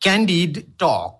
Candid Talk.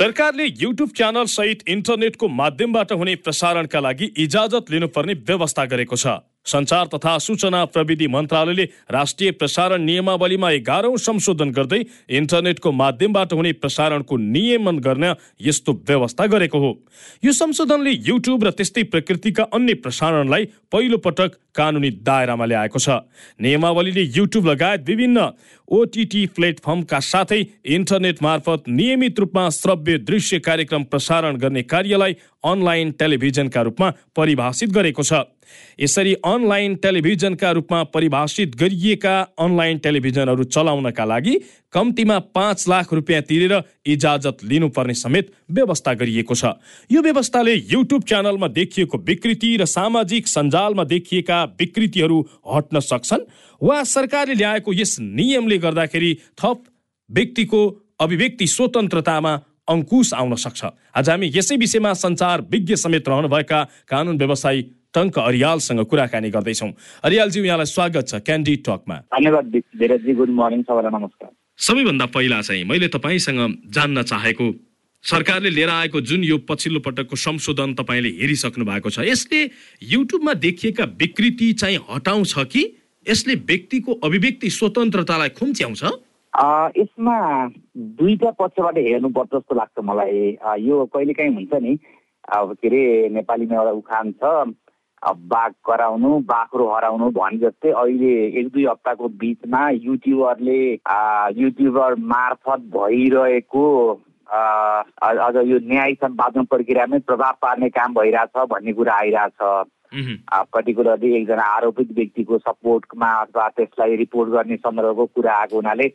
सरकारले YouTube channel सहित इन्टरनेटको माध्यमबाट हुने प्रसारणका लागि इजाजत लिनुपर्ने व्यवस्था गरेको छ। सञ्चार तथा सूचना प्रविधि मन्त्रालयले राष्ट्रिय प्रसारण नियमावलीमा एघारौं संशोधन गर्दै इन्टरनेटको माध्यमबाट हुने प्रसारणको नियमन गर्न यस्तो व्यवस्था गरेको हो। यो संशोधनले युट्युब र त्यस्तै प्रकृतिका अन्य प्रसारणलाई पहिलो पटक कानुनी दायरामा ल्याएको छ। नियमावलीले युट्युब लगायत विभिन्न ओटिटी प्लेटफर्मका साथै इन्टरनेट मार्फत नियमित रूपमा श्रव्य दृश्य कार्यक्रम प्रसारण गर्ने कार्यलाई अनलाइन टेलिभिजनका रूपमा परिभाषित गरेको छ। यसरी अनलाइन टेलिभिजनका रूपमा परिभाषित गरिएका अनलाइन टेलिभिजनहरू चलाउनका लागि कम्तीमा पाँच लाख रुपियाँ तिरेर इजाजत लिनुपर्ने समेत व्यवस्था गरिएको छ। यो व्यवस्थाले युट्युब च्यानलमा देखिएको विकृति र सामाजिक सञ्जालमा देखिएका विकृतिहरू हट्न सक्छन् वा सरकारले ल्याएको यस नियमले गर्दाखेरि थप व्यक्तिको अभिव्यक्ति स्वतन्त्रतामा अङ्कुश आउन सक्छ। आज हामी यसै विषयमा संचार विज्ञ समेत रहनुभएका कानुन व्यवसायी टङ्क अरियालसँग कुराकानी गर्दैछौँ अरियालजी यहाँलाई स्वागत छ क्यान्डी टकमा धन्यवाद गुड मर्निङ सबैलाई नमस्कार सबैभन्दा पहिला चाहिँ मैले तपाईँसँग जान्न चाहेको सरकारले लिएर आएको जुन यो पछिल्लो पटकको संशोधन तपाईँले हेरिसक्नु भएको छ यसले युट्युबमा देखिएका विकृति चाहिँ हटाउँछ कि यसले व्यक्तिको अभिव्यक्ति स्वतन्त्रतालाई खुम्च्याउँछ यसमा दुईटा पक्षबाट हेर्नुपर्छ जस्तो लाग्छ मलाई यो कहिलेकाहीँ हुन्छ नि अब के अरे नेपालीमा एउटा उखान छ बाघ कराउनु बाख्रो हराउनु भने जस्तै अहिले एक दुई हप्ताको बिचमा युट्युबरले युट्युबर मार्फत भइरहेको अझ यो न्याय सम्पादन प्रक्रियामै प्रभाव पार्ने काम भइरहेछ भन्ने कुरा आइरहेछ। पर्टिकुलरली एकजना आरोपित व्यक्तिको सपोर्टमा अथवा त्यसलाई रिपोर्ट गर्ने सन्दर्भको कुरा आएको हुनाले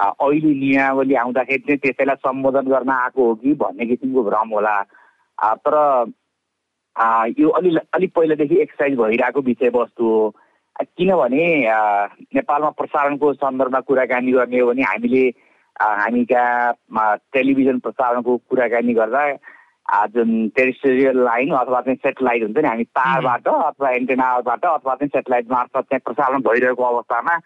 अहिले नियमावली आउँदाखेरि चाहिँ त्यसैलाई सम्बोधन गर्न आएको हो कि भन्ने किसिमको भ्रम होला। तर यो अलि अलिक पहिलादेखि एक्सर्साइज भइरहेको विषयवस्तु हो किनभने नेपालमा प्रसारणको सन्दर्भमा कुराकानी गर्ने हो भने हामीले हामी कहाँ टेलिभिजन प्रसारणको कुराकानी गर्दा जुन टेरिस्टोरियल लाइन अथवा चाहिँ सेटेलाइट हुन्छ नि हामी तारबाट अथवा एन्टेनाबाट अथवा चाहिँ सेटेलाइट मार्फत चाहिँ प्रसारण भइरहेको अवस्थामा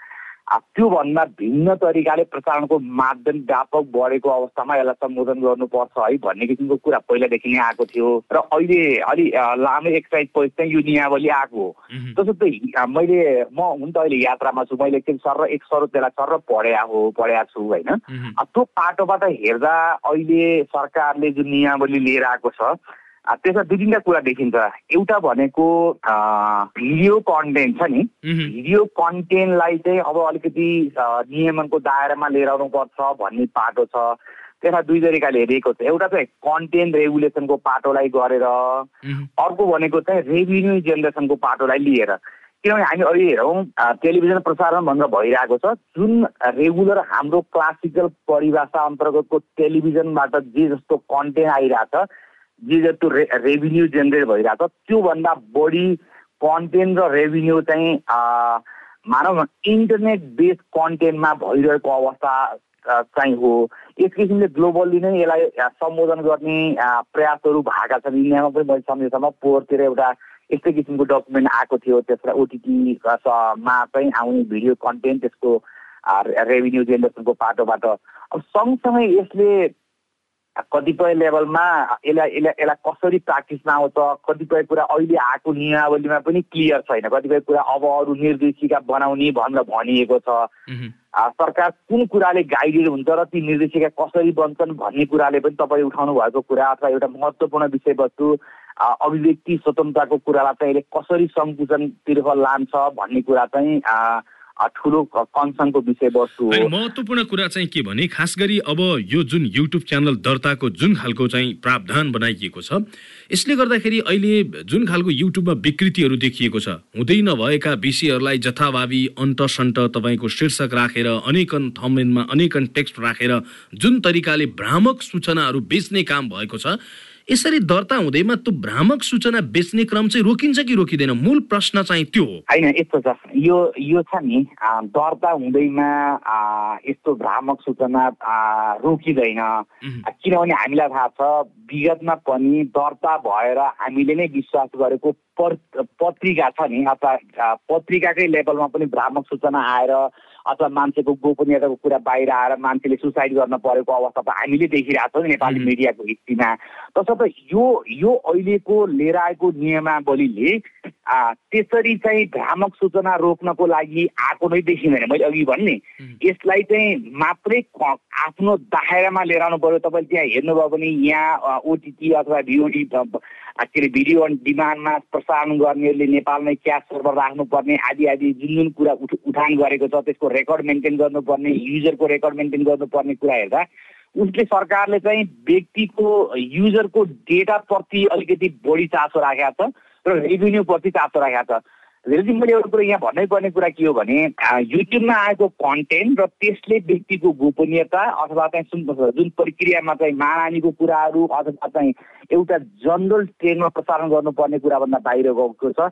त्योभन्दा भिन्न तरिकाले प्रसारणको माध्यम व्यापक बढेको अवस्थामा यसलाई सम्बोधन गर्नुपर्छ है भन्ने किसिमको कुरा पहिलादेखि नै आएको थियो र अहिले अलि लामो एक्सर्साइज पछि चाहिँ यो नियावली आएको हो। जस्तो मैले म हुन त अहिले यात्रामा छु मैले एकछिन सर र एक सर त्यसलाई सर पढ्या हो पढ्या छु होइन? त्यो पाटोबाट हेर्दा अहिले सरकारले जुन नियावली लिएर आएको छ त्यसमा दुई तिनवटा कुरा देखिन्छ। एउटा भनेको भिडियो कन्टेन्ट छ नि। भिडियो कन्टेन्टलाई चाहिँ अब अलिकति नियमनको दायरामा लिएर आउनुपर्छ भन्ने पाटो छ। त्यसमा दुई तरिकाले हेरिएको छ। एउटा चाहिँ कन्टेन्ट रेगुलेसनको पाटोलाई गरेर अर्को भनेको चाहिँ रेभिन्यू जेनेरेसनको पाटोलाई लिएर। किनभने हामी अहिले हेरौँ टेलिभिजन प्रसारण भनेर भइरहेको छ जुन रेगुलर हाम्रो क्लासिकल परिभाषा अन्तर्गतको टेलिभिजनबाट जे जस्तो कन्टेन्ट आइरहेछ जे जस्तो रे रेभिन्यू जेनेरेट भइरहेको छ। त्योभन्दा बढी कन्टेन्ट र रेभिन्यू चाहिँ मानव इन्टरनेट बेस्ड कन्टेन्टमा भइरहेको अवस्था चाहिँ हो। यस किसिमले ग्लोबल्ली नै यसलाई सम्बोधन गर्ने प्रयासहरू भएका छन्। इन्डियामा पनि मैले सम्झेसम्म पोहोरतिर एउटा यस्तै किसिमको डकुमेन्ट आएको थियो। त्यसलाई ओटिटीमा चाहिँ आउने भिडियो कन्टेन्ट त्यसको रेभिन्यू जेनेरेसनको पाटोबाट। अब सँगसँगै यसले कतिपय लेभलमा यसलाई यसलाई यसलाई कसरी प्र्याक्टिसमा आउँछ कतिपय कुरा अहिले आएको नियमावलीमा पनि क्लियर छैन। कतिपय कुरा अब अरू निर्देशिका बनाउने भनेर भनिएको छ। सरकार कुन कुराले गाइडेड हुन्छ र ती निर्देशिका कसरी बन्छन् भन्ने कुराले पनि तपाईँ उठाउनु भएको कुरा अथवा एउटा महत्त्वपूर्ण विषयवस्तु अभिव्यक्ति स्वतन्त्रताको कुरालाई चाहिँ यसले कसरी सङ्कुचनतर्फ लान्छ भन्ने कुरा चाहिँ ठुलो कन्सर्नको विषयवस्तु हो। महत्त्वपूर्ण कुरा चाहिँ के भने खास गरी अब यो जुन युट्युब च्यानल दर्ताको जुन खालको चाहिँ प्रावधान बनाइएको छ यसले गर्दाखेरि अहिले जुन खालको युट्युबमा विकृतिहरू देखिएको छ हुँदै नभएका विषयहरूलाई जथाभावी अन्तसन्ट तपाईँको शीर्षक राखेर अनेकन थमेनमा अनेकन टेक्स्ट राखेर जुन तरिकाले भ्रामक सूचनाहरू बेच्ने काम भएको छ यसरी दर्ता हुँदैमा त्यो भ्रामक सूचना बेच्ने क्रम चाहिँ रोकिन्छ कि रोकिँदैन? मूल प्रश्न चाहिँ त्यो हो। होइन यस्तो छ। यो यो छ नि दर्ता हुँदैमा यस्तो भ्रामक सूचना रोकिँदैन। किनभने हामीलाई थाहा छ विगतमा पनि दर्ता भएर हामीले नै विश्वास गरेको पत्रिका छ नि अथवा पत्रिकाकै लेभलमा पनि भ्रामक सूचना आएर अथवा मान्छेको गोपनीयताको कुरा बाहिर आएर मान्छेले सुसाइड गर्न परेको अवस्था त हामीले देखिरहेको छौँ नेपाली मिडियाको हिस्ट्रीमा। तसर्थ यो यो अहिलेको लिएर आएको नियमावलीले त्यसरी चाहिँ भ्रामक सूचना रोक्नको लागि आएको नै देखिँदैन। मैले अघि भन्ने यसलाई चाहिँ मात्रै आफ्नो दायरामा लिएर आउनु पऱ्यो तपाईँले त्यहाँ हेर्नुभयो भने यहाँ ओटिटी अथवा भिओडी के अरे भिडियो अन डिमान्डमा प्रसारण गर्नेहरूले नेपालमै क्यास सर्भर राख्नुपर्ने आदि आदि जुन जुन कुरा उठ उठान गरेको छ त्यसको रेकर्ड मेन्टेन गर्नुपर्ने युजरको रेकर्ड मेन्टेन गर्नुपर्ने कुरा हेर्दा उसले सरकारले चाहिँ व्यक्तिको युजरको डेटाप्रति अलिकति बढी चासो राखेको छ। र रेभिन्यूप्रति चासो राखेको छ। धेरै मैले एउटा कुरा यहाँ भन्नै पर्ने कुरा के हो भने युट्युबमा आएको कन्टेन्ट र त्यसले व्यक्तिको गोपनीयता अथवा चाहिँ जुन प्रक्रियामा चाहिँ महारानीको कुराहरू अथवा चाहिँ एउटा जनरल ट्रेनमा प्रसारण गर्नुपर्ने कुराभन्दा बाहिर गएको छ।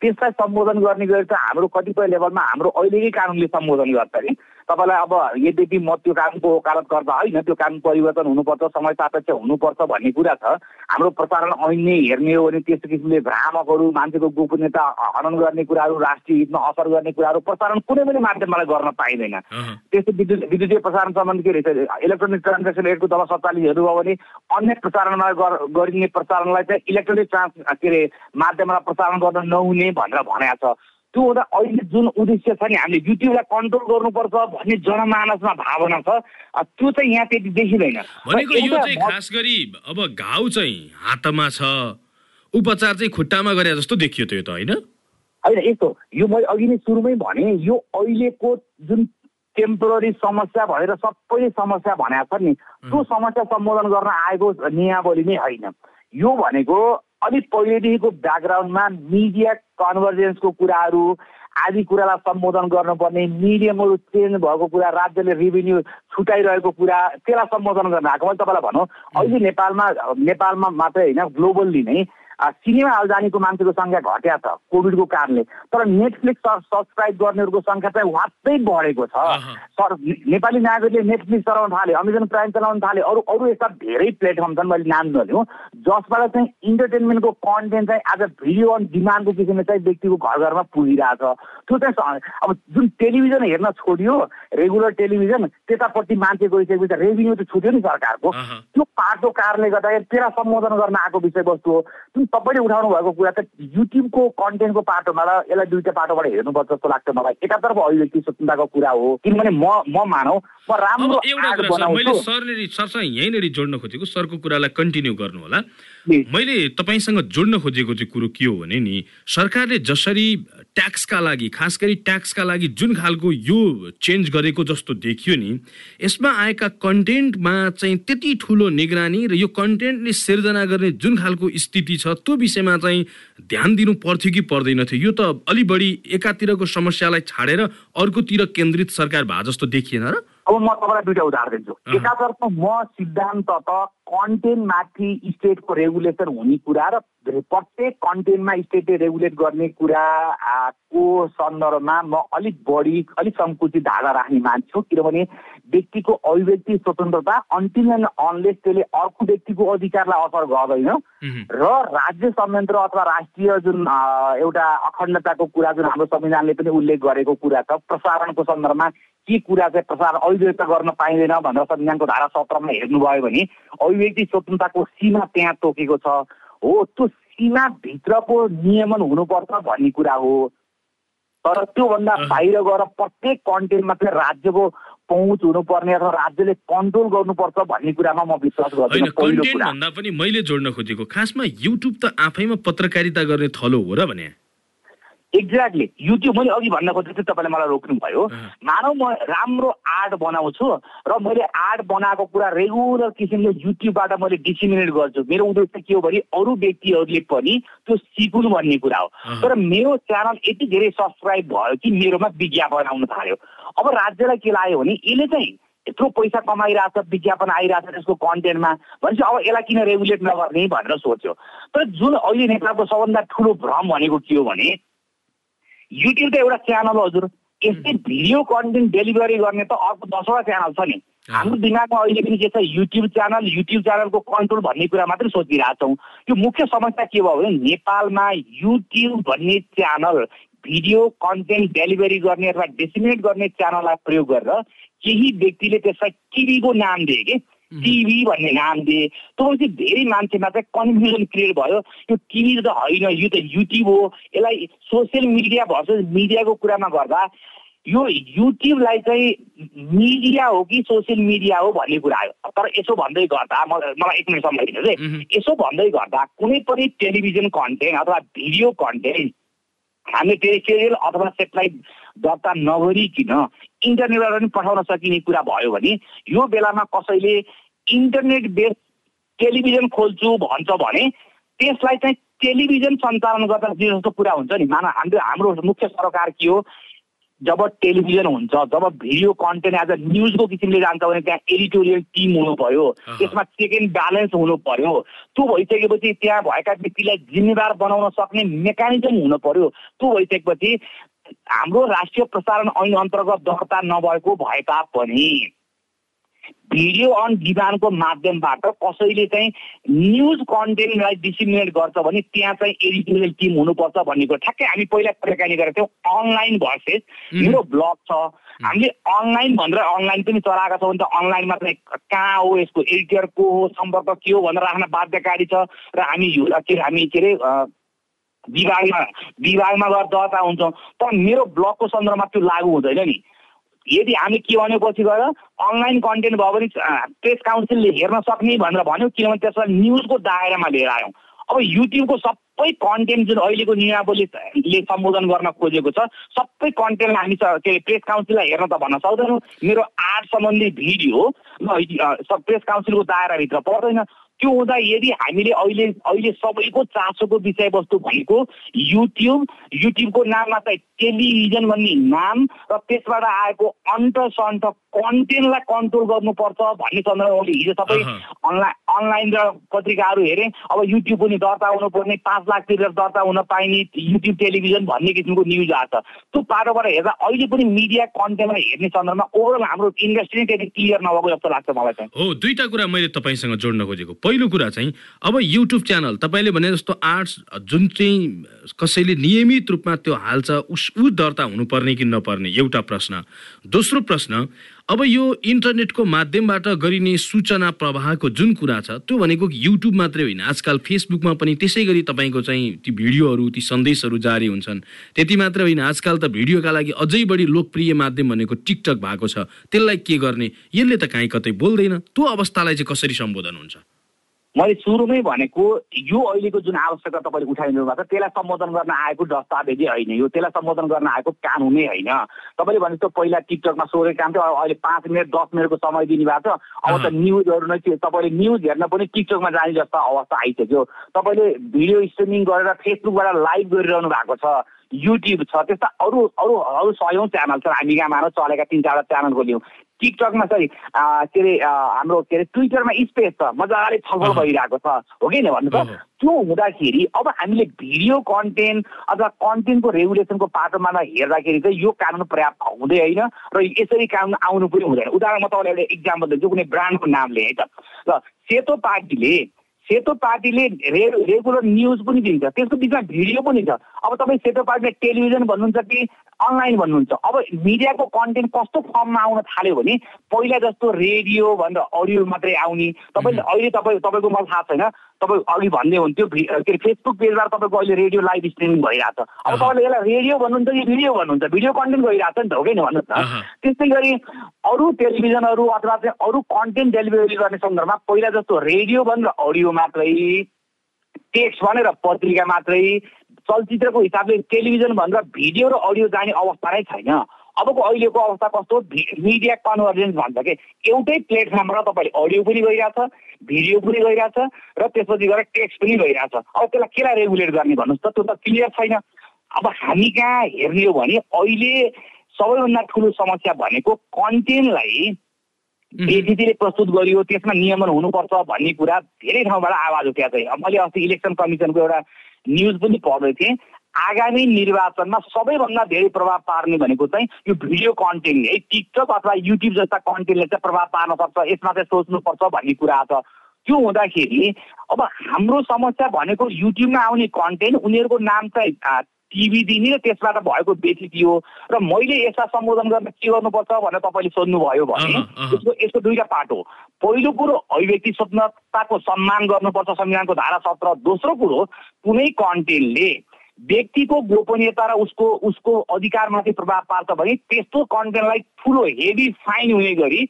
त्यसलाई सम्बोधन गर्ने गरी त हाम्रो कतिपय लेभलमा हाम्रो अहिलेकै कानुनले सम्बोधन गर्छ कि। तपाईँलाई अब यद्यपि म त्यो कानुनको वकालत गर्दा होइन त्यो कानुन परिवर्तन हुनुपर्छ समय सापेक्ष हुनुपर्छ भन्ने कुरा छ। हाम्रो प्रसारण ऐन नै हेर्ने हो भने त्यस्तो किसिमले भ्रामकहरू मान्छेको गोपनीयता हनन गर्ने कुराहरू राष्ट्रिय हितमा असर गर्ने कुराहरू प्रसारण कुनै पनि माध्यमबाट गर्न पाइँदैन। त्यस्तो विद्युत विद्युतीय प्रसारण सम्बन्धी के रहेछ? इलेक्ट्रोनिक ट्रान्जेक्सन एक्टको दफा सत्तालिस हेर्नुभयो भने अन्य प्रसारणमा गरिने प्रसारणलाई चाहिँ इलेक्ट्रोनिक ट्रान्स के अरे माध्यमबाट प्रसारण गर्न नहुने भनेर भनेको छ। त्यो हुँदा अहिले जुन उद्देश्य छ नि हामीले युट्युबलाई कन्ट्रोल गर्नुपर्छ भन्ने जनमानसमा भावना छ त्यो चाहिँ यहाँ त्यति देखिँदैन। भनेको यो चाहिँ खास गरी अब घाउ चाहिँ हातमा छ उपचार चाहिँ खुट्टामा गरे जस्तो देखियो त्यो त होइन? होइन यस्तो यो मैले अघि नै सुरुमै भने यो अहिलेको जुन टेम्पोररी समस्या भनेर सबै समस्या भनेको छ नि त्यो समस्या सम्बोधन गर्न आएको नियावली नै होइन। यो भनेको अलिक पहिलेदेखिको ब्याकग्राउन्डमा मिडिया कन्भर्जेन्सको कुराहरू आदि कुरालाई सम्बोधन गर्नुपर्ने मिडियमहरू चेन्ज भएको कुरा राज्यले रेभिन्यू छुटाइरहेको कुरा त्यसलाई सम्बोधन गर्न आएको। मैले तपाईँलाई भनौँ अहिले नेपालमा नेपालमा मात्रै होइन ग्लोबल्ली नै सिनेमा हल जानेको मान्छेको सङ्ख्या घट्या छ कोभिडको कारणले। तर नेटफ्लिक्स सब्सक्राइब गर्नेहरूको सङ्ख्या चाहिँ वात्तै बढेको छ। सर नेपाली नागरिकले नेटफ्लिक्स चलाउन थाले अमेजन प्राइम चलाउन थाले अरू अरू यस्ता धेरै प्लेटफर्म छन् मैले नाम नलिउँ जसबाट चाहिँ इन्टरटेनमेन्टको कन्टेन्ट चाहिँ आज भिडियो अन डिमान्डको किसिमले चाहिँ व्यक्तिको घर घरमा पुगिरहेछ। त्यो चाहिँ अब जुन टेलिभिजन हेर्न छोडियो रेगुलर टेलिभिजन त्यतापट्टि मान्छे गइसकेपछि रेभिन्यू त छुट्यो नि सरकारको। त्यो पाटो कारणले गर्दाखेरि त्यसलाई सम्बोधन गर्न आएको विषयवस्तु हो। जुन तपाईँले उठाउनु भएको कुरा त युट्युबको कन्टेन्टको पाटोमा र यसलाई दुईवटा पाटोबाट हेर्नुपर्छ जस्तो लाग्छ मलाई। एकातर्फ अभिव्यक्ति स्वतन्त्रताको कुरा हो किनभने म म मानौ म राम्रो मैले सरले सरसँग यहीँनिर जोड्न खोजेको सरको कुरालाई कन्टिन्यू गर्नु होला मैले तपाईँसँग जोड्न खोजेको चाहिँ कुरो के हो भने नि सरकारले जसरी ट्याक्सका लागि खास गरी ट्याक्सका लागि जुन खालको यो चेन्ज गरेको जस्तो देखियो नि यसमा आएका कन्टेन्टमा चाहिँ त्यति ठुलो निगरानी र यो कन्टेन्टले सिर्जना गर्ने जुन खालको स्थिति छ त्यो विषयमा चाहिँ ध्यान दिनु पर्थ्यो कि पर्दैन थियो यो त अलि बढी एकातिरको समस्यालाई छाडेर अर्कोतिर केन्द्रित सरकार भए जस्तो देखिएन र? अब म तपाईँलाई दुइटा उदाहरण दिन्छु। एकातर्फ म सिद्धान्त त कन्टेन्टमाथि स्टेटको रेगुलेसन हुने कुरा र प्रत्येक कन्टेन्टमा स्टेटले रेगुलेट गर्ने कुराको सन्दर्भमा म अलिक बढी अलिक सङ्कुचित धारा राख्ने मान्छे किनभने व्यक्तिको अभिव्यक्ति स्वतन्त्रता अन्तिम एन्ड अनलेस त्यसले अर्को व्यक्तिको अधिकारलाई असर गर्दैन। र राज्य संयन्त्र अथवा राष्ट्रिय जुन एउटा अखण्डताको कुरा जुन हाम्रो संविधानले पनि उल्लेख गरेको कुरा छ प्रसारणको सन्दर्भमा के कुरा चाहिँ प्रसारण अभिव्यक्त गर्न पाइँदैन भनेर संविधानको धारा सत्रमा हेर्नुभयो भने अभिव्यक्ति स्वतन्त्रताको सीमा त्यहाँ तोकेको छ। हो त्यो सीमाभित्रको नियमन हुनुपर्छ भन्ने कुरा हो। तर त्योभन्दा बाहिर गएर प्रत्येक कन्टेन्टमा चाहिँ राज्यको पहुँच हुनुपर्ने अथवा राज्यले कन्ट्रोल गर्नुपर्छ भन्ने कुरामा म विश्वास गर्छु भन्दा पनि मैले जोड्न खोजेको। खासमा युट्युब त आफैमा पत्रकारिता गर्ने थलो हो र भने। एक्ज्याक्टली युट्युब मैले अघि भन्न खोजेको थिएँ तपाईँले मलाई रोक्नुभयो मानव म राम्रो आर्ट बनाउँछु र मैले आर्ट बनाएको कुरा रेगुलर किसिमले युट्युबबाट मैले डिसिमिनेट गर्छु। मेरो उद्देश्य के हो भने अरू व्यक्तिहरूले पनि त्यो सिकुन् भन्ने कुरा हो। तर मेरो च्यानल यति धेरै सब्सक्राइब भयो कि मेरोमा विज्ञापन आउन थाल्यो। अब राज्यलाई के लाग्यो भने यसले चाहिँ यत्रो पैसा कमाइरहेछ विज्ञापन आइरहेछ त्यसको कन्टेन्टमा। भनेपछि अब यसलाई किन रेगुलेट नगर्ने भनेर सोच्यो। तर जुन अहिले नेपालको सबभन्दा ठुलो भ्रम भनेको के हो भने युट्युब त एउटा च्यानल हो हजुर। यस्तै भिडियो कन्टेन्ट डेलिभरी गर्ने त अर्को दसवटा च्यानल छ नि। हाम्रो दिमागमा अहिले पनि के छ युट्युब च्यानल युट्युब च्यानलको कन्ट्रोल भन्ने कुरा मात्रै सोचिरहेछौँ यो मुख्य समस्या के भयो भने नेपालमा युट्युब भन्ने च्यानल भिडियो कन्टेन्ट डेलिभरी गर्ने अथवा डिसिमिनेट गर्ने च्यानललाई प्रयोग गरेर केही व्यक्तिले त्यसलाई टिभीको नाम दिए कि टिभी भन्ने नाम दिए। त्यो धेरै मान्छेमा चाहिँ कन्फ्युजन क्रिएट भयो। यो टिभी त होइन यो त युट्युब हो। यसलाई सोसियल मिडिया भर्सेस मिडियाको कुरामा गर्दा। यो युट्युबलाई चाहिँ मिडिया हो कि सोसियल मिडिया हो भन्ने कुरा आयो। तर यसो भन्दै गर्दा मलाई एक मिनट समय दिनुहोस् है। यसो भन्दै गर्दा कुनै पनि टेलिभिजन कन्टेन्ट अथवा भिडियो कन्टेन्ट हामीले टेरिटोरियल अथवा सेटेलाइट दर्ता नगरिकन इन्टरनेटबाट पनि पठाउन सकिने कुरा भयो भने यो बेलामा कसैले इन्टरनेट बेस टेलिभिजन खोल्छु भन्छ भने त्यसलाई चाहिँ टेलिभिजन सञ्चालन गर्दा जे जस्तो कुरा हुन्छ नि मान हाम्रो हाम्रो मुख्य सरकार के हो? जब टेलिभिजन हुन्छ जब भिडियो कन्टेन्ट एज अ न्युजको किसिमले जान्छ भने त्यहाँ एडिटोरियल टिम हुनु पर्यो त्यसमा चेक एन्ड ब्यालेन्स हुनु पर्यो त्यो भइसकेपछि त्यहाँ भएका व्यक्तिलाई जिम्मेवार बनाउन सक्ने मेकानिजम हुनु पर्यो त्यो भइसकेपछि हाम्रो राष्ट्रिय प्रसारण ऐन अन्तर्गत दर्ता नभएको भए तापनि भिडियो अन डिमान्डको माध्यमबाट कसैले चाहिँ न्युज कन्टेन्टलाई डिसिमिनेट गर्छ भने त्यहाँ चाहिँ एडिटोरियल टिम हुनुपर्छ भन्ने कुरो ठ्याक्कै हामी पहिला कुराकानी गरेको थियौँ। अनलाइन भर्सेस मेरो ब्लग छ। हामीले अनलाइन भनेर अनलाइन पनि चलाएका छौँ भने त अनलाइनमा चाहिँ कहाँ हो यसको एडिटर को हो सम्पर्क के हो भनेर राख्न बाध्यकारी छ। र हामी के हामी के अरे विभागमा विभागमा गएर दर्ता हुन्छौँ। तर मेरो ब्लगको सन्दर्भमा त्यो लागु हुँदैन नि। यदि हामी के भन्यो पछि गएर अनलाइन कन्टेन्ट भयो भने प्रेस काउन्सिलले हेर्न सक्ने भनेर भन्यो किनभने त्यसलाई न्युजको दायरामा लिएर आयौँ। अब युट्युबको सबै कन्टेन्ट जुन अहिलेको नियमावलीले सम्बोधन गर्न खोजेको छ सबै कन्टेन्टलाई हामी के अरे प्रेस काउन्सिललाई हेर्न त भन्न सक्दैनौँ। मेरो आर्ट सम्बन्धी भिडियो प्रेस काउन्सिलको दायराभित्र पर्दैन। त्यो हुँदा यदि हामीले अहिले अहिले सबैको चासोको विषयवस्तु भनेको युट्युब युट्युबको नाममा चाहिँ टेलिभिजन भन्ने नाम र त्यसबाट आएको अन्त सन्त कन्टेन्टलाई कन्ट्रोल गर्नुपर्छ भन्ने सन्दर्भमा हिजो सबै अनलाइन अनलाइन र पत्रिकाहरू हेरेँ। अब युट्युब पनि दर्ता हुनुपर्ने पाँच लाख तिरेर दर्ता हुन पाइने युट्युब टेलिभिजन भन्ने किसिमको न्युज आएको छ। त्यो पाटोबाट हेर्दा अहिले पनि मिडिया कन्टेन्टलाई हेर्ने सन्दर्भमा ओभरअल हाम्रो इन्डस्ट्री नै त्यति क्लियर नभएको जस्तो लाग्छ मलाई चाहिँ हो दुईवटा कुरा मैले तपाईँसँग जोड्न खोजेको। पहिलो कुरा चाहिँ अब युट्युब च्यानल तपाईँले भने जस्तो आर्ट्स जुन चाहिँ कसैले नियमित रूपमा त्यो हाल्छ उस ऊ दर्ता हुनुपर्ने कि नपर्ने एउटा प्रश्न। दोस्रो प्रश्न अब यो इन्टरनेटको माध्यमबाट गरिने सूचना प्रवाहको जुन कुरा छ त्यो भनेको युट्युब मात्रै होइन। आजकल फेसबुकमा पनि त्यसै गरी तपाईँको चाहिँ ती भिडियोहरू ती सन्देशहरू जारी हुन्छन्। त्यति मात्र होइन आजकल त भिडियोका लागि अझै बढी लोकप्रिय माध्यम भनेको टिकटक भएको छ। त्यसलाई के गर्ने? यसले त काहीँ कतै बोल्दैन। त्यो अवस्थालाई चाहिँ कसरी सम्बोधन हुन्छ? मैले सुरुमै भनेको यो अहिलेको जुन आवश्यकता तपाईँले उठाइदिनु भएको छ त्यसलाई सम्बोधन गर्न आएको दस्तावेजै होइन यो। त्यसलाई सम्बोधन गर्न आएको कानुनै होइन। तपाईँले भने जस्तो पहिला टिकटकमा सोह्रै काम थियो अहिले पाँच मिनट दस मिनटको समय दिनुभएको छ। अब त न्युजहरू नै तपाईँले न्युज हेर्न पनि टिकटकमा जाने जस्तो अवस्था आइसक्यो। तपाईँले भिडियो स्ट्रिमिङ गरेर फेसबुकबाट लाइभ गरिरहनु भएको छ युट्युब छ त्यस्ता अरू अरू अरू सयौँ च्यानल छन्। हामी यहाँ मानव चलेका तिन चारवटा च्यानल खोल्यौँ टिकटकमा सरी के अरे हाम्रो के अरे ट्विटरमा स्पेस छ। मजाले छलफल भइरहेको छ। हो कि भन्नु त? त्यो हुँदाखेरि अब हामीले भिडियो कन्टेन्ट अथवा कन्टेन्टको रेगुलेसनको पाटोमा हेर्दाखेरि चाहिँ यो कानुन पर्याप्त हुँदै होइन र यसरी कानुन आउनु पनि हुँदैन। उदाहरण म तपाईँलाई एउटा इक्जाम्पल दिन्छु कुनै ब्रान्डको नामले है त। ल सेतो पार्टीले सेतो पार्टीले रे रेगुलर न्युज पनि दिन्छ। त्यसको बिचमा भिडियो पनि छ। अब तपाईँ सेतो पार्टीले टेलिभिजन भन्नुहुन्छ कि अनलाइन भन्नुहुन्छ? अब मिडियाको कन्टेन्ट कस्तो फर्ममा आउन थाल्यो भने पहिला जस्तो रेडियो भनेर अडियो मात्रै आउने। तपाईँले अहिले तपाईँ तपाईँको मलाई थाहा छैन। तपाईँ अघि भन्दै हुन्थ्यो के अरे फेसबुक पेजबाट तपाईँको अहिले रेडियो लाइभ स्ट्रिमिङ भइरहेको छ अब तपाईँले यसलाई रेडियो भन्नुहुन्छ कि भिडियो भन्नुहुन्छ? भिडियो कन्टेन्ट गइरहेको छ नि त हो कि भन्नुहोस् न? त्यस्तै गरी अरू टेलिभिजनहरू अथवा चाहिँ अरू कन्टेन्ट डेलिभरी गर्ने सन्दर्भमा पहिला जस्तो रेडियो भनेर अडियो मात्रै टेक्स्ट भनेर पत्रिका मात्रै चलचित्रको हिसाबले टेलिभिजन भनेर भिडियो र अडियो जाने अवस्था नै छैन। अबको अहिलेको अवस्था कस्तो? मिडिया कन्भर्जेन्स भन्छ कि? एउटै प्लेटफर्मबाट तपाईँले अडियो पनि गइरहेछ भिडियो पनि गइरहेछ र त्यसपछि गएर टेक्स्ट पनि गइरहेछ। अब त्यसलाई केलाई रेगुलेट गर्ने भन्नुहोस् त? त्यो त क्लियर छैन। अब हामी कहाँ हेर्ने हो भने अहिले सबैभन्दा ठुलो समस्या भनेको कन्टेन्टलाई एजिटीले प्रस्तुत गरियो त्यसमा नियमन हुनुपर्छ भन्ने कुरा धेरै ठाउँबाट आवाज उठेको छ। मैले अस्ति इलेक्सन कमिसनको एउटा न्युज पनि पढ्दै थिएँ। आगामी निर्वाचनमा सबैभन्दा धेरै प्रभाव पार्ने भनेको चाहिँ यो भिडियो कन्टेन्ट है। टिकटक अथवा युट्युब जस्ता कन्टेन्टले चाहिँ प्रभाव पार्न सक्छ यसमा चाहिँ सोच्नुपर्छ भन्ने कुरा छ। त्यो हुँदाखेरि अब हाम्रो समस्या भनेको युट्युबमा आउने कन्टेन्ट उनीहरूको नाम चाहिँ टिभी दिने र त्यसबाट भएको हो र मैले यसलाई सम्बोधन गर्न के गर्नुपर्छ भनेर तपाईँले सोध्नुभयो भने यसको यसको दुईवटा पार्ट हो। पहिलो कुरो अभिव्यक्ति स्वतन्त्रताको सम्मान गर्नुपर्छ संविधानको धारा सत्र। दोस्रो कुरो कुनै कन्टेन्टले व्यक्तिको गोपनीयता र उसको उसको अधिकारमाथि प्रभाव पार्छ भने त्यस्तो कन्टेन्टलाई ठुलो हेभी फाइन हुने गरी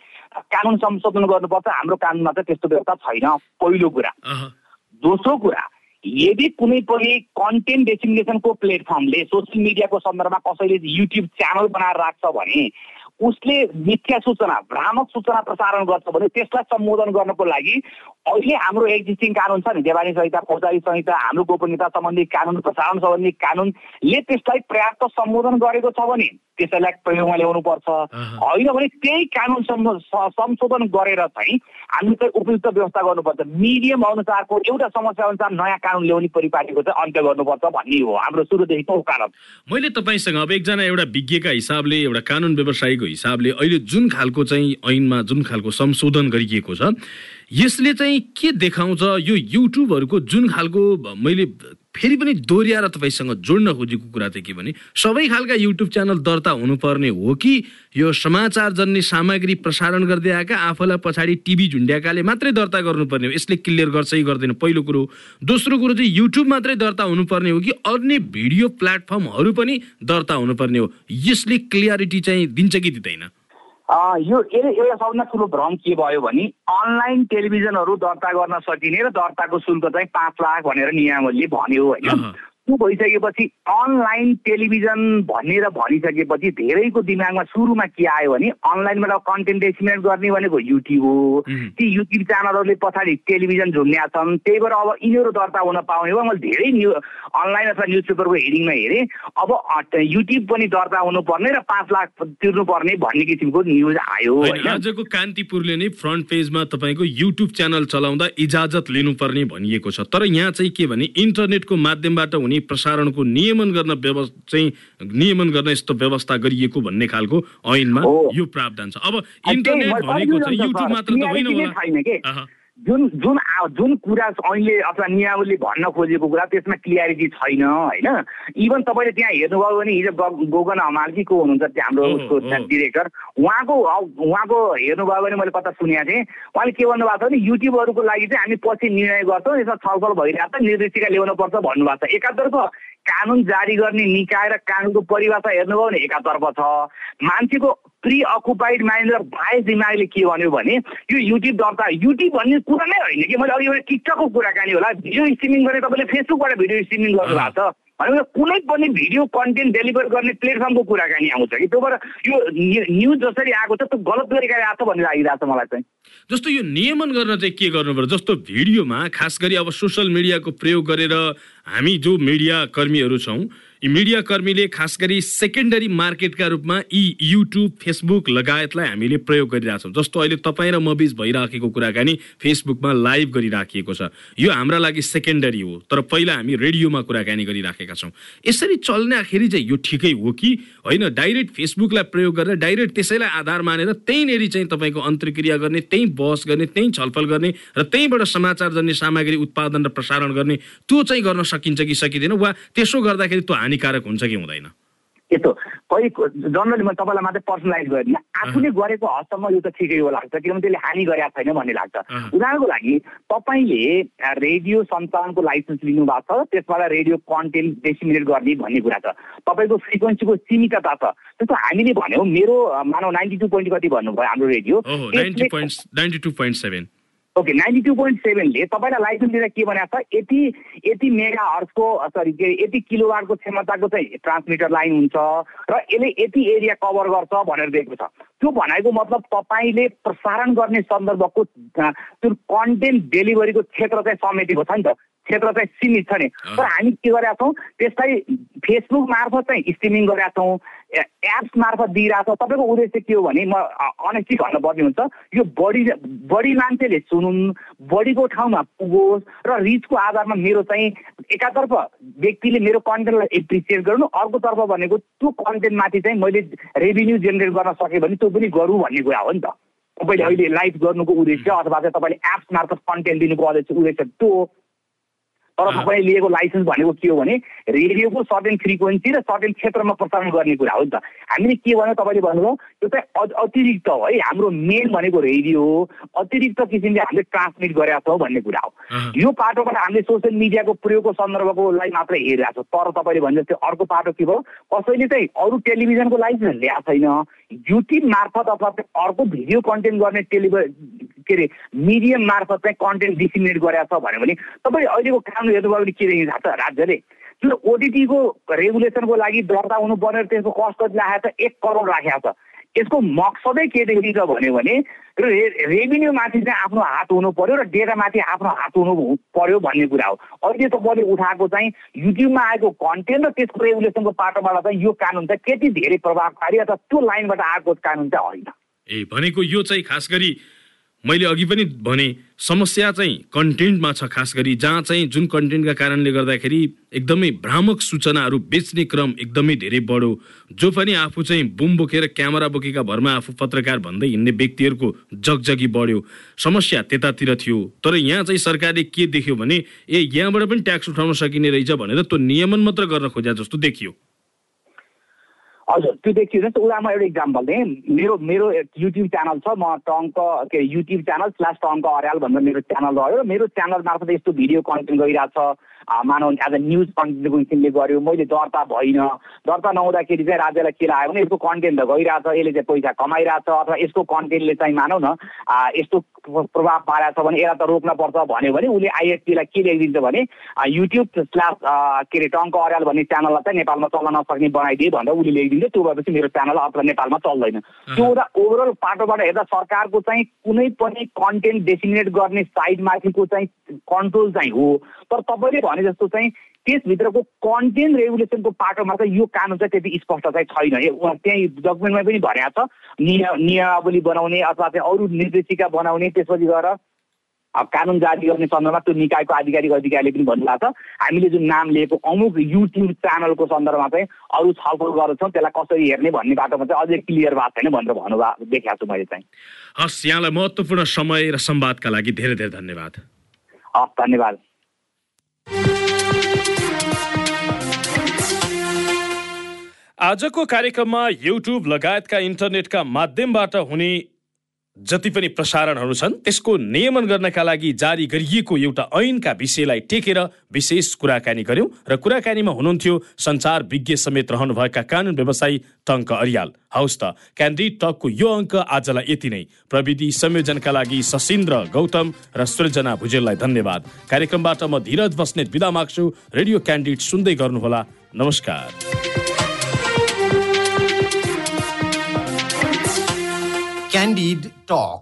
कानुन संशोधन गर्नुपर्छ। हाम्रो कानुनमा चाहिँ त्यस्तो व्यवस्था छैन। पहिलो कुरा। दोस्रो कुरा यदि कुनै पनि कन्टेन्ट डेसिमिनेसनको प्लेटफर्मले सोसियल मिडियाको सन्दर्भमा कसैले युट्युब च्यानल बनाएर राख्छ भने उसले मिथ्या सूचना भ्रामक सूचना प्रसारण गर्छ भने त्यसलाई सम्बोधन गर्नको लागि अहिले हाम्रो एक्जिस्टिङ कानुन छ नि देवानी संहिता फौजदारी संहिता हाम्रो गोपनीयता सम्बन्धी कानुन प्रसारण सम्बन्धी कानुनले त्यसलाई पर्याप्त सम्बोधन गरेको छ भने त्यसैलाई प्रयोगमा ल्याउनु पर्छ। होइन भने त्यही कानुन संशोधन गरेर चाहिँ हामी चाहिँ उपयुक्त व्यवस्था गर्नुपर्छ। मिडियम अनुसारको एउटा समस्या अनुसार नयाँ कानुन ल्याउने परिपाटीको चाहिँ अन्त्य गर्नुपर्छ भन्ने हो हाम्रो सुरुदेखिको कारण। मैले तपाईँसँग अब एकजना एउटा विज्ञका हिसाबले एउटा कानुन व्यवसायीको हिसाबले अहिले जुन खालको चाहिँ ऐनमा जुन खालको संशोधन गरिएको छ यसले चाहिँ के देखाउँछ यो युट्युबहरूको जुन खालको मैले फेरि पनि दोहोऱ्याएर तपाईँसँग जोड्न खोजेको कुरा चाहिँ के भने सबै खालका युट्युब च्यानल दर्ता हुनुपर्ने हो कि यो समाचार जन्ने सामग्री प्रसारण गर्दै आएका आफूलाई पछाडि टिभी झुन्ड्याएकाले मात्रै दर्ता गर्नुपर्ने हो। यसले क्लियर गर्छ कि गर्दैन। पहिलो कुरो दोस्रो कुरो चाहिँ युट्युब मात्रै दर्ता हुनुपर्ने हो कि अन्य भिडियो प्लेटफर्महरू पनि दर्ता हुनुपर्ने हो। यसले क्लियरिटी चाहिँ दिन्छ कि दिँदैन? यो सबभन्दा ठुलो भ्रम के भयो भने अनलाइन टेलिभिजनहरू दर्ता गर्न सकिने र दर्ताको शुल्क चाहिँ पाँच लाख भनेर नियामले भन्यो होइन। त्यो भइसकेपछि अनलाइन टेलिभिजन भनेर भनिसकेपछि धेरैको दिमागमा सुरुमा के आयो भने अनलाइनबाट कन्टेन्ट एक्सप्लेन गर्ने भनेको युट्युब हो। ती युट्युब च्यानलहरूले पछाडि टेलिभिजन झुम्ल्या छन्। त्यही भएर अब यिनीहरू दर्ता हुन पाउने हो। मैले धेरै न्यु अनलाइन अथवा न्युज पेपरको हेडिङमा हेरेँ। अब युट्युब पनि दर्ता हुनुपर्ने र पाँच लाख तिर्नुपर्ने भन्ने किसिमको न्युज आयो आजको कान्तिपुरले नै फ्रन्ट पेजमा तपाईँको युट्युब च्यानल चलाउँदा इजाजत लिनुपर्ने भनिएको छ। तर यहाँ चाहिँ के भने इन्टरनेटको माध्यमबाट हुने प्रसारणको नियमन गर्न चाहिँ नियमन गर्न यस्तो व्यवस्था गरिएको भन्ने खालको ऐनमा यो प्रावधान छ। अब इन्टरनेट भनेको चाहिँ युट्युब मात्र त होइन होला। जुन जुन जुन कुरा अहिले अथवा नियावली भन्न खोजेको कुरा त्यसमा क्लियरिटी छैन होइन? इभन तपाईँले त्यहाँ हेर्नुभयो भने हिजो गोगन हमालकी को हुनुहुन्छ त्यहाँ हाम्रो उसको डिरेक्टर उहाँको उहाँको हेर्नुभयो भने मैले कता सुनेको थिएँ। उहाँले के भन्नुभएको छ भने युट्युबहरूको लागि चाहिँ हामी पछि निर्णय गर्छौँ यसमा छलफल भइरहेको छ निर्देशिका ल्याउनु पर्छ भन्नुभएको छ। एकातर्फ कानुन जारी गर्ने निकाय र कानुनको परिभाषा हेर्नुभयो भने एकातर्फ छ। मान्छेको प्रि अकुपाइड माइन्ड र बायस दिमागले के भन्यो भने यो युट्युब दर्ता युट्युब भन्ने कुरा नै होइन कि मैले अघि एउटा टिकटकको कुराकानी होला। भिडियो स्ट्रिमिङ गर्ने तपाईँले फेसबुकबाट भिडियो स्ट्रिमिङ गर्नुभएको छ। भनेको कुनै पनि भिडियो कन्टेन्ट डेलिभर गर्ने प्लेटफर्मको कुराकानी आउँछ कि? त्यो भएर यो न्युज जसरी आएको छ त्यो गलत गरेका आएको छ भन्ने लागिरहेको छ मलाई चाहिँ। जस्तो यो नियमन गर्न चाहिँ के गर्नु पर्छ जस्तो भिडियोमा खास गरी अब सोसियल मिडियाको प्रयोग गरेर हामी जो मिडिया कर्मीहरू छौँ मिडिया कर्मीले खास गरी सेकेन्डरी मार्केटका रूपमा यी युट्युब फेसबुक लगायतलाई हामीले प्रयोग गरिरहेछौँ। जस्तो अहिले तपाईँ र म बिच भइराखेको कुराकानी फेसबुकमा लाइभ गरिराखिएको छ। यो हाम्रा लागि सेकेन्डरी हो तर पहिला हामी रेडियोमा कुराकानी गरिराखेका छौँ। यसरी चल्नेखेरि चाहिँ यो ठिकै हो कि? होइन डाइरेक्ट फेसबुकलाई प्रयोग गरेर डाइरेक्ट त्यसैलाई आधार मानेर त्यहीँनिर चाहिँ तपाईँको अन्तर्क्रिया गर्ने त्यहीँ बहस गर्ने त्यहीँ छलफल गर्ने र त्यहीँबाट समाचार जन्ने सामग्री उत्पादन र प्रसारण गर्ने त्यो चाहिँ गर्न सकिन्छ कि सकिँदैन वा त्यसो गर्दाखेरि त्यो हानिकारक हुन्छ कि हुँदैन? यस्तो कोही जनरली म तपाईँलाई मात्रै पर्सनलाइज गरिदिन आफूले गरेको हदसम्म यो त ठिकै हो लाग्छ किनभने त्यसले हानि गरेको छैन भन्ने लाग्छ। उदाहरणको लागि तपाईँले रेडियो सञ्चालनको लाइसेन्स लिनुभएको छ त्यसबाट रेडियो कन्टेन्ट डेसिमिनेट गर्ने भन्ने कुरा छ। तपाईँको फ्रिक्वेन्सीको सीमितता छ। त्यस्तो हामीले भन्यौँ मेरो मानव नाइन्टी टू पोइन्ट कति भन्नुभयो हाम्रो radio? Okay ninety two point सेभेनले तपाईँलाई लाइसेन्स दिँदा के भनेको छ? यति यति मेगा हर्सको सरी के यति किलोवाटको क्षमताको चाहिँ ट्रान्समिटर लाइन हुन्छ र यसले यति एरिया कभर गर्छ भनेर दिएको छ। त्यो भनेको मतलब तपाईँले प्रसारण गर्ने सन्दर्भको त्यो कन्टेन्ट डेलिभरीको क्षेत्र चाहिँ समेटेको छ नि त। क्षेत्र चाहिँ सीमित छ नि। तर हामी के गरेका छौँ त्यसलाई फेसबुक मार्फत चाहिँ स्ट्रिमिङ गरेका छौँ एप्स मार्फत दिइरहेको छ तपाईँको उद्देश्य के हो भने म अनेस्टली भन्नुपर्ने हुन्छ यो बढी बढी मान्छेले सुनुन् बढीको ठाउँमा पुगोस् र रिचको आधारमा मेरो चाहिँ एकातर्फ व्यक्तिले मेरो कन्टेन्टलाई एप्रिसिएट गर्नु अर्कोतर्फ भनेको त्यो कन्टेन्टमाथि चाहिँ मैले रेभिन्यू जेनेरेट गर्न सकेँ भने त्यो पनि गरौँ भन्ने कुरा हो नि त। तपाईँले अहिले लाइभ गर्नुको उद्देश्य अथवा चाहिँ तपाईँले एप्स मार्फत कन्टेन्ट दिनुको उद्देश्य उद्देश्य त्यो हो। तर अँ। तपाईँले लिएको लाइसेन्स भनेको के हो भने रेडियोको सर्टेन फ्रिक्वेन्सी र सर्टेन क्षेत्रमा प्रसारण गर्ने कुरा हो नि त। हामीले के भन्यो तपाईँले भन्नुभयो त्यो चाहिँ अतिरिक्त हो। है हाम्रो मेन भनेको रेडियो हो। अतिरिक्त किसिमले हामीले ट्रान्समिट गरेका छौँ भन्ने कुरा हो। यो पाटोबाट हामीले सोसियल मिडियाको प्रयोगको सन्दर्भकोलाई मात्रै हेरिरहेको छौँ। तर तपाईँले भने जस्तै अर्को पाटो के भयो? कसैले चाहिँ अरू टेलिभिजनको लाइसेन्स ल्याएको छैन। युट्युब मार्फत अथवा अर्को भिडियो कन्टेन्ट गर्ने टेलिभि के अरे मिडियम मार्फत चाहिँ कन्टेन्ट डिसिमिनेट गरेको छ भन्यो भने तपाईँले अहिलेको कानुन हेर्नुभयो भने के देखिन्छ थाहा छ राज्यले जुन ओटिटीको रेगुलेसनको लागि दर्ता हुनुपर्ने त्यसको कस्ट कति राखेको छ? एक करोड राखेको छ। यसको मकसदै के देखिन्छ भन्यो भने रे रेभिन्यूमाथि चाहिँ आफ्नो हात हुनु पर्यो र डेटामाथि आफ्नो हात हुनु पर्यो भन्ने कुरा हो। अहिले तपाईँले उठाएको चाहिँ युट्युबमा आएको कन्टेन्ट र त्यसको रेगुलेसनको पाटोबाट चाहिँ यो कानुन चाहिँ त्यति धेरै प्रभावकारी अथवा त्यो लाइनबाट आएको कानुन चाहिँ होइन। ए भनेको यो चाहिँ खास गरी मैले अघि पनि भने समस्या चाहिँ कन्टेन्टमा छ खास गरी जहाँ चाहिँ जुन कन्टेन्टका कारणले गर्दाखेरि एकदमै भ्रामक सूचनाहरू बेच्ने क्रम एकदमै धेरै बढो जो पनि आफू चाहिँ बुम बोकेर क्यामेरा बोकेका भरमा आफू पत्रकार भन्दै हिँड्ने व्यक्तिहरूको जगजगी बढ्यो। समस्या त्यतातिर थियो तर यहाँ चाहिँ सरकारले के देख्यो भने ए यहाँबाट पनि ट्याक्स उठाउन सकिने रहेछ भनेर त्यो नियमन मात्र गर्न खोज्या जस्तो देखियो। हजुर त्यो देखियो जस्तो उदाहरणमा एउटा इक्जाम्पल दिएँ मेरो मेरो युट्युब च्यानल छ म टङ्क के YouTube channel slash Tanka Aryal भनेर मेरो च्यानल रह्यो। मेरो च्यानल मार्फत यस्तो भिडियो कन्टेन्ट गइरहेछ। मानव एज अ न्युज कन्टेन्टको किसिमले गर्यो मैले दर्ता भइनँ। दर्ता नहुँदाखेरि चाहिँ राज्यलाई के लाग्यो भने यसको कन्टेन्ट त गइरहेछ यसले चाहिँ पैसा कमाइरहेछ अथवा यसको कन्टेन्टले चाहिँ मानौ न यस्तो प्र- प्रभाव पारेको छ भने यसलाई त रोक्न पर्छ भन्यो भने उसले आइएसपीलाई के लेखिदिन्छ भने युट्युब स्ल्यास के अरे टङ्क अर्याल भन्ने च्यानललाई चाहिँ नेपालमा चल्न नसक्ने बनाइदिए भनेर उसले लेखिदिन्छ। त्यो भएपछि मेरो च्यानल अथवा नेपालमा चल्दैन। त्यो हुँदा ओभरअल पाटोबाट हेर्दा सरकारको चाहिँ कुनै पनि कन्टेन्ट डेसिमिनेट गर्ने साइडमाथिको चाहिँ कन्ट्रोल चाहिँ हो। तर तपाईँले भने जस्तो चाहिँ त्यसभित्रको कन्टेन्ट रेगुलेसनको पाटोमा चाहिँ यो कानुन चाहिँ त्यति स्पष्ट चाहिँ छैन। त्यही डकुमेन्टमा पनि भनेको छ। निय नियमावली बनाउने अथवा चाहिँ अरू निर्देशिका बनाउने त्यसपछि गएर अब कानुन जारी गर्ने सन्दर्भमा त्यो निकायको आधिकारिक अधिकारीले पनि भन्नुभएको छ। हामीले जुन नाम लिएको अमुक युट्युब च्यानलको सन्दर्भमा चाहिँ अरू छलफल गर्छौँ त्यसलाई कसरी हेर्ने भन्ने बाटोमा चाहिँ अझै क्लियर भएको छैन भनेर भन्नुभएको देखाएको छु मैले चाहिँ। हस् यहाँलाई महत्त्वपूर्ण समय र संवादका लागि धेरै धेरै धन्यवाद। हस् धन्यवाद। आजको कार्यक्रममा युट्युब लगायतका इन्टरनेटका माध्यमबाट हुने जति पनि प्रसारणहरू छन् त्यसको नियमन गर्नका लागि जारी गरिएको एउटा ऐनका विषयलाई टेकेर विशेष कुराकानी गर्यौं र कुराकानीमा हुनुहुन्थ्यो संचार विज्ञ समेत रहनुभएका कानून व्यवसायी टङ्क अरियाल। हौस् त क्यान्डिड टकको यो अङ्क आजलाई यति नै। प्रविधि संयोजनका लागि सशिन्द्र गौतम र सृजना भुजेललाई धन्यवाद। कार्यक्रमबाट म धीरज बस्नेत विदा माग्छु। रेडियो क्यान्डिड सुन्दै गर्नुहोला। नमस्कार। Candid Talk.